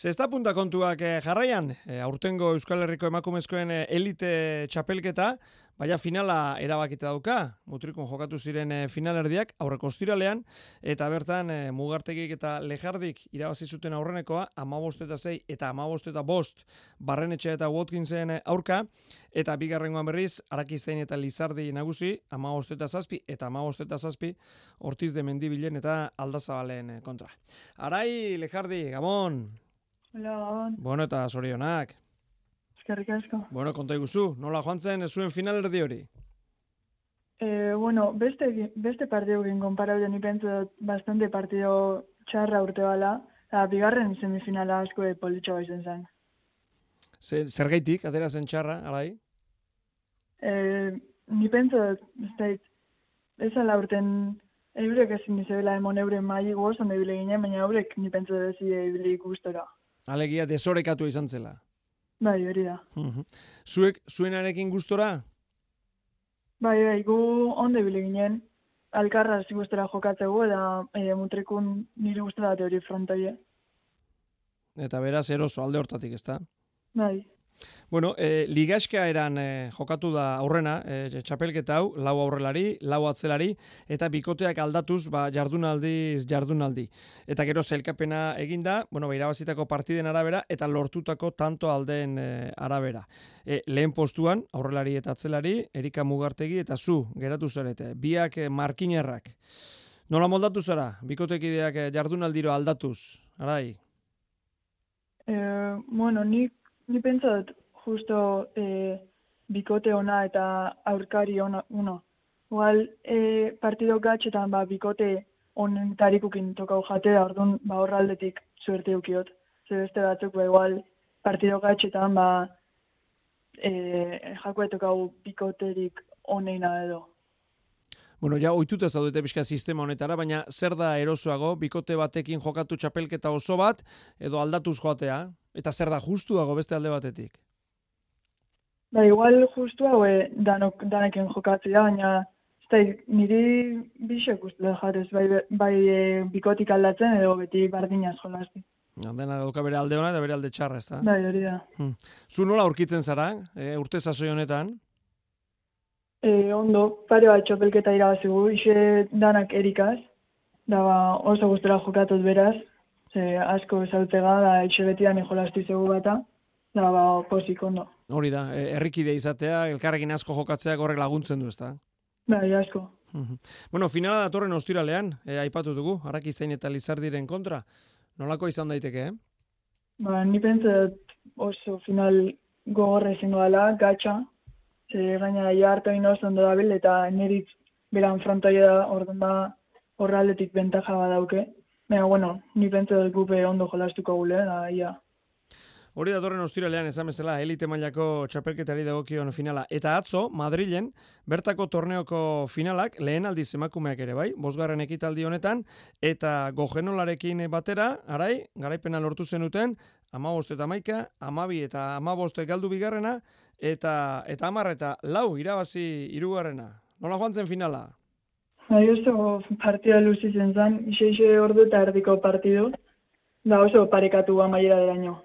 Zesta punta kontuak eh, jarraian, eh, aurtengo Euskal Herriko emakumezkoen eh, elite txapelketa, baina finala erabakita dauka, mutrikon jokatu ziren eh, finalerdiak, aurreko ostiralean, eta bertan eh, mugartegik eta lejardik irabazi zuten aurrenekoa, amabost eta zei eta amabost eta bost barrenetxe eta Watkinsen eh, aurka, eta bigarrengoan berriz, Arakiztein eta Lizardi nagusi, amabost eta zazpi, eta amabost eta zazpi, ortiz de mendibilen eta aldazabalen kontra. Arai, lejardi, Gabon! Gabon. Bueno, eta zorionak. Eskerrik asko. Bueno, konta iguzu, nola joan zen zuen finalerdi hori? Eh, bueno, beste, beste partideukin konparabio ni pentsu dut bastante partido txarra urte bala, eta bigarren semifinala asko e politxo izen zen. Zer, zergaitik, atera zen txarra, alai? Eh, ni pentsu dut, ez dait, ez ala urten eurek ezin nizebela emon euren maili gozan ebile ginen, baina eurek ni pentsu dut ezi ebile gustora. Alegia desorekatu izan zela. Bai, hori da. Mhm. Zuek, zuenarekin gustora? Bai, bai, gu onde ebile ginen, alkarraz gustora jokatzegu, eta e, mutrikun nire gustora teori frontoie. Eta beraz, eroso alde hortatik, ezta? Bai. Bueno, e, ligaska eran e, jokatu da aurrena, e, txapelketa hau, lau aurrelari, lau atzelari, eta bikoteak aldatuz, ba, jardunaldiz jardunaldi. Eta gero zelkapena eginda, bueno, ba, irabazitako partiden arabera, eta lortutako tanto aldeen e, arabera. E, lehen postuan, aurrelari eta atzelari, Erika Mugartegi eta zu, geratu zarete, biak e, markinerrak. Nola moldatu zara, bikotekideak e, jardunaldiro aldatuz, arai? Eh, bueno, ni, pentsat justo eh, bikote ona eta aurkari ona, uno. Igual, eh, partido gatxetan, ba, bikote onen tarikukin tokau jate da, orduan, ba, horraldetik suerte ukiot. Ze beste batzuk, ba, igual, partido gatxetan, ba, eh, jako tokau bikoterik oneina edo. Bueno, ja ohituta zaudete pixka sistema honetara, baina zer da erosoago, bikote batekin jokatu txapelketa oso bat, edo aldatuz joatea, eta zer da justuago beste alde batetik? Ba, igual justu hau e, danok, danekin jokatzea, baina ez da, niri bisek uste da jarrez, bai, bai e, bikotik aldatzen edo beti bardinaz jolazti. Dena dauka bere alde ona eta bere alde txarra, ezta? Bai, hori da. Zu nola aurkitzen zara, e, urte sasoi honetan? E, ondo, pare bat txopelketa irabazigu, ise danak erikaz, da ba, oso gustora jokatuz beraz, ze asko zautega, da ise beti dani jolazti zegu bata, da ba, posik ondo. Hori da, e, herrikide izatea, elkarrekin asko jokatzeak horrek laguntzen du, ezta? Bai, asko. bueno, finala datorren ostiralean, e, aipatu dugu, Arakizain eta Lizardiren kontra. Nolako izan daiteke, eh? Ba, ni pentsa dut oso final gogorra izango dela, gatxa, ze gaina ja hartu ino oso ondo dabil, eta nirit beran frontoia da, orduan da horraldetik bentaja badauke. Baina, bueno, ni pentsa dut gupe ondo jolastuko gule, da, ia. Hori datorren ostiralean esan bezala elite mailako txapelketari dagokion finala. Eta atzo, Madrilen, bertako torneoko finalak, lehen aldiz emakumeak ere bai, bosgarren ekitaldi honetan, eta gogenolarekin batera, arai, garaipena lortu zenuten, amabost eta maika, amabi eta amabost galdu bigarrena, eta eta amar eta lau irabazi hirugarrena. Nola joan zen finala? Bai, oso partida luzi zen zen, ise ordu eta erdiko partidu, da oso parekatu amaiera deraino.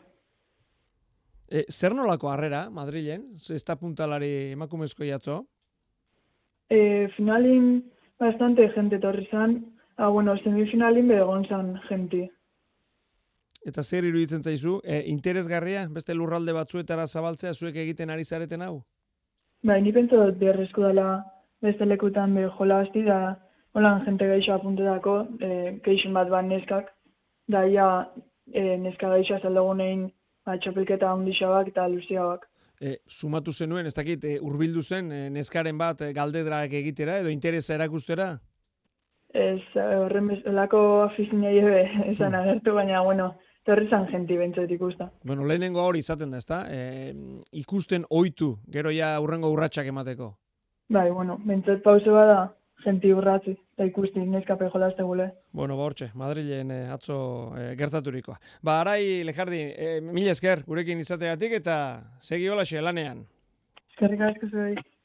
E, zer nolako harrera, Madrilen? Ez da puntalari emakumezko jatzo? E, finalin bastante gente torri zan, ah, bueno, semifinalin begon zan gente. Eta zer iruditzen zaizu, e, interesgarria, beste lurralde batzuetara zabaltzea zuek egiten ari zareten hau? Bai, ni pentsa dut beharrezko dela beste lekutan be jola hasti da holan jente gaixo apuntetako, e, geixen bat ban neskak, da ia e, neska gaixo zaldagunein ba, txapelketa handixabak eta luziabak. E, sumatu zenuen, ez dakit, e, urbildu zen e, neskaren bat e, galdedrak egitera edo interesa erakustera? Ez, horren bezalako afizinei ebe esan agertu, baina, bueno, torri zan jenti bentsot ikusta. Bueno, lehenengo hori izaten da, ezta? E, ikusten ohitu, gero ja urrengo urratsak emateko. Bai, bueno, bentsot pauso bada, jenti urratzi, eta ikusti neskape jolazte gule. Bueno, ba hortxe, Madrilen eh, atzo eh, gertaturikoa. Ba, arai, lejardi, eh, mila esker, gurekin izategatik eta segi hola lanean. Eskerrik asko zuei.